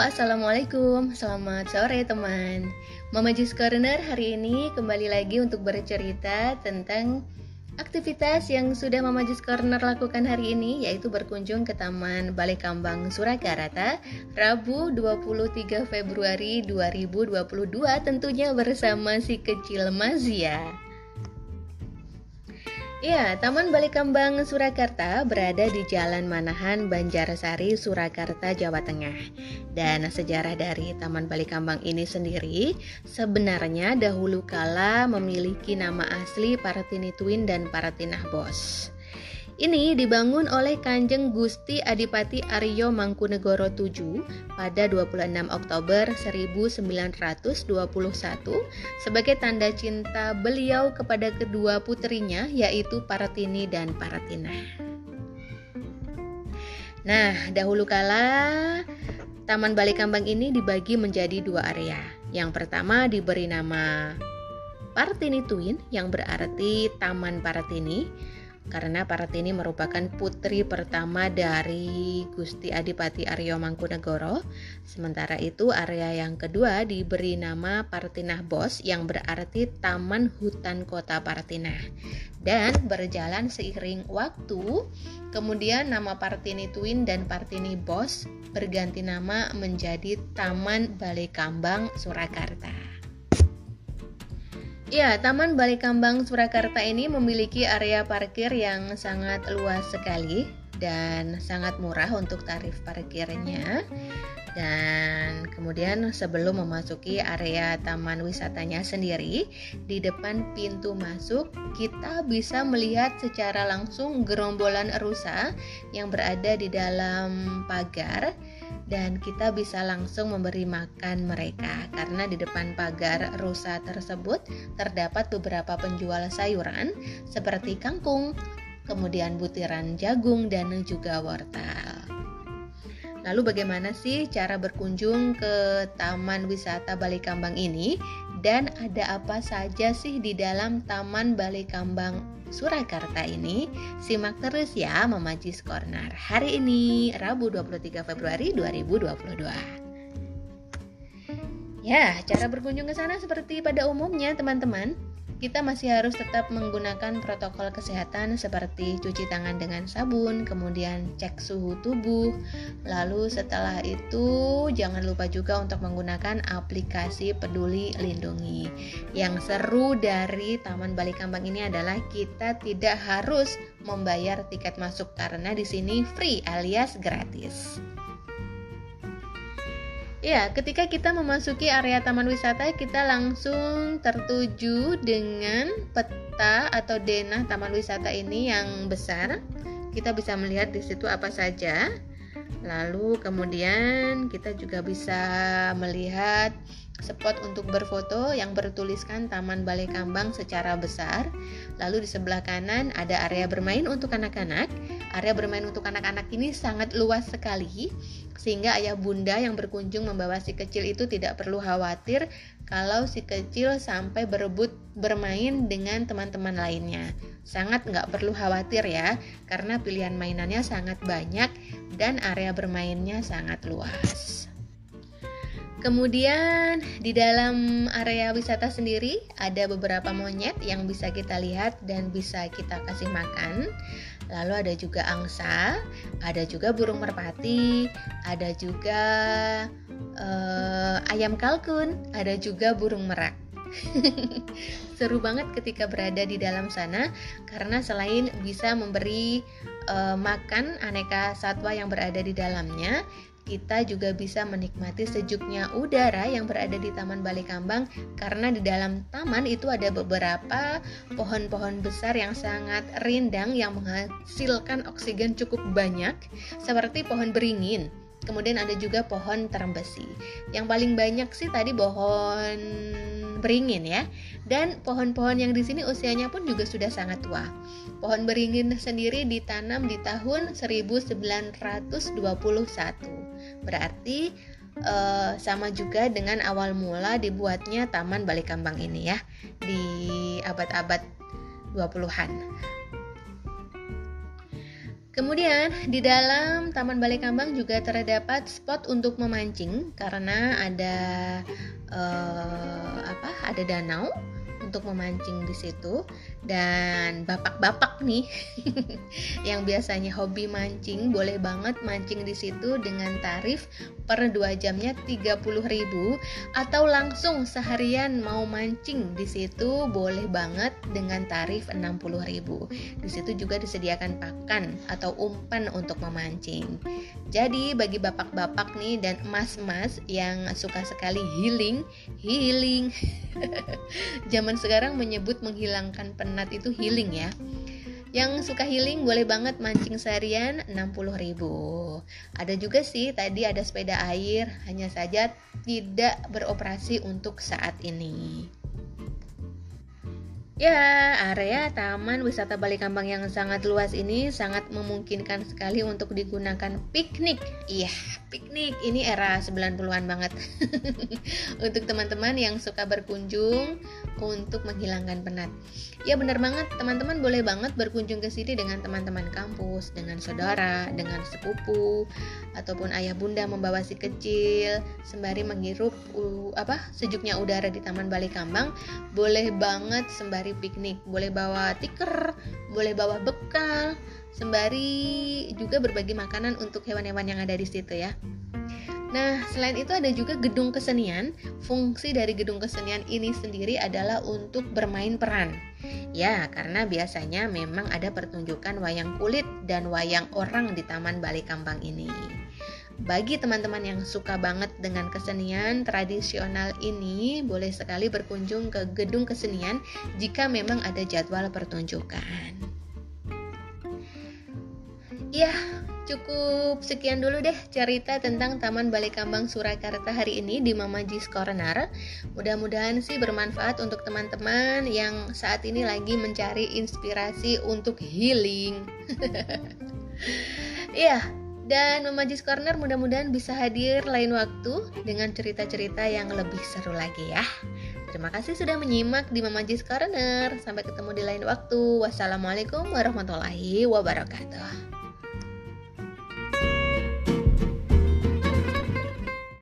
Assalamualaikum. Selamat sore teman. Mama Jus Corner hari ini kembali lagi untuk bercerita tentang aktivitas yang sudah Mama Jus Corner lakukan hari ini yaitu berkunjung ke Taman Balai Kambang Surakarta Rabu 23 Februari 2022 tentunya bersama si kecil Mazia Ya, Taman Balai Kambang Surakarta berada di Jalan Manahan, Banjarsari, Surakarta, Jawa Tengah. Dan sejarah dari Taman Balai Kambang ini sendiri sebenarnya dahulu kala memiliki nama asli Paratini Twin dan Paratinah Bos. Ini dibangun oleh Kanjeng Gusti Adipati Aryo Mangkunegoro VII pada 26 Oktober 1921 sebagai tanda cinta beliau kepada kedua putrinya yaitu Paratini dan Paratina. Nah, dahulu kala Taman Balai Kambang ini dibagi menjadi dua area. Yang pertama diberi nama Partini Twin yang berarti Taman Paratini karena Paratini merupakan putri pertama dari Gusti Adipati Aryo Mangkunegoro. Sementara itu area yang kedua diberi nama Partinah Bos yang berarti Taman Hutan Kota Partinah. Dan berjalan seiring waktu, kemudian nama Partini Twin dan Partini Bos berganti nama menjadi Taman Balai Kambang Surakarta. Ya, Taman Balai Kambang Surakarta ini memiliki area parkir yang sangat luas sekali dan sangat murah untuk tarif parkirnya. Dan kemudian sebelum memasuki area taman wisatanya sendiri, di depan pintu masuk kita bisa melihat secara langsung gerombolan rusa yang berada di dalam pagar dan kita bisa langsung memberi makan mereka karena di depan pagar rusa tersebut terdapat beberapa penjual sayuran seperti kangkung, kemudian butiran jagung dan juga wortel. Lalu bagaimana sih cara berkunjung ke Taman Wisata Balai Kambang ini dan ada apa saja sih di dalam Taman Balai Kambang Surakarta ini, simak terus ya Mama Jis Corner hari ini Rabu 23 Februari 2022. Ya, cara berkunjung ke sana seperti pada umumnya teman-teman kita masih harus tetap menggunakan protokol kesehatan seperti cuci tangan dengan sabun, kemudian cek suhu tubuh. Lalu setelah itu jangan lupa juga untuk menggunakan aplikasi Peduli Lindungi. Yang seru dari Taman Balai Kambang ini adalah kita tidak harus membayar tiket masuk karena di sini free alias gratis. Ya, ketika kita memasuki area taman wisata, kita langsung tertuju dengan peta atau denah taman wisata ini yang besar. Kita bisa melihat di situ apa saja. Lalu kemudian kita juga bisa melihat spot untuk berfoto yang bertuliskan Taman Balai Kambang secara besar. Lalu di sebelah kanan ada area bermain untuk anak-anak. Area bermain untuk anak-anak ini sangat luas sekali sehingga ayah bunda yang berkunjung membawa si kecil itu tidak perlu khawatir kalau si kecil sampai berebut bermain dengan teman-teman lainnya. Sangat nggak perlu khawatir ya, karena pilihan mainannya sangat banyak dan area bermainnya sangat luas. Kemudian di dalam area wisata sendiri ada beberapa monyet yang bisa kita lihat dan bisa kita kasih makan. Lalu ada juga angsa, ada juga burung merpati, ada juga uh, ayam kalkun, ada juga burung merak. Seru banget ketika berada di dalam sana karena selain bisa memberi uh, makan aneka satwa yang berada di dalamnya, kita juga bisa menikmati sejuknya udara yang berada di Taman Balai Kambang karena di dalam taman itu ada beberapa pohon-pohon besar yang sangat rindang yang menghasilkan oksigen cukup banyak seperti pohon beringin. Kemudian ada juga pohon terembesi. Yang paling banyak sih tadi pohon beringin ya. Dan pohon-pohon yang di sini usianya pun juga sudah sangat tua. Pohon beringin sendiri ditanam di tahun 1921. Berarti uh, sama juga dengan awal mula dibuatnya Taman Balai Kambang ini ya di abad-abad 20-an. Kemudian di dalam Taman Balai Kambang juga terdapat spot untuk memancing karena ada uh, apa? Ada danau untuk memancing di situ dan bapak-bapak nih yang biasanya hobi mancing boleh banget mancing di situ dengan tarif per 2 jamnya 30.000 atau langsung seharian mau mancing di situ boleh banget dengan tarif 60.000. Di situ juga disediakan pakan atau umpan untuk memancing. Jadi bagi bapak-bapak nih dan emas-emas yang suka sekali healing, healing. Zaman sekarang menyebut menghilangkan penat itu healing ya. Yang suka healing boleh banget mancing seharian 60.000. Ada juga sih tadi ada sepeda air, hanya saja tidak beroperasi untuk saat ini. Ya, area Taman Wisata Bali Kambang yang sangat luas ini sangat memungkinkan sekali untuk digunakan piknik. Iya, piknik. Ini era 90-an banget. untuk teman-teman yang suka berkunjung untuk menghilangkan penat. Ya benar banget, teman-teman boleh banget berkunjung ke sini dengan teman-teman kampus, dengan saudara, dengan sepupu, ataupun ayah bunda membawa si kecil sembari menghirup uh, apa sejuknya udara di Taman Bali Kambang. Boleh banget sembari piknik, boleh bawa tiker, boleh bawa bekal, sembari juga berbagi makanan untuk hewan-hewan yang ada di situ ya. Nah, selain itu ada juga gedung kesenian. Fungsi dari gedung kesenian ini sendiri adalah untuk bermain peran. Ya, karena biasanya memang ada pertunjukan wayang kulit dan wayang orang di Taman Balai Kambang ini. Bagi teman-teman yang suka banget dengan kesenian tradisional ini, boleh sekali berkunjung ke gedung kesenian jika memang ada jadwal pertunjukan. Ya, Cukup sekian dulu deh cerita tentang Taman Balai Kambang Surakarta hari ini di Mama Jis Corner. Mudah-mudahan sih bermanfaat untuk teman-teman yang saat ini lagi mencari inspirasi untuk healing. Iya, dan Mama Jis Corner mudah-mudahan bisa hadir lain waktu dengan cerita-cerita yang lebih seru lagi ya. Terima kasih sudah menyimak di Mama Jis Corner. Sampai ketemu di lain waktu. Wassalamualaikum warahmatullahi wabarakatuh.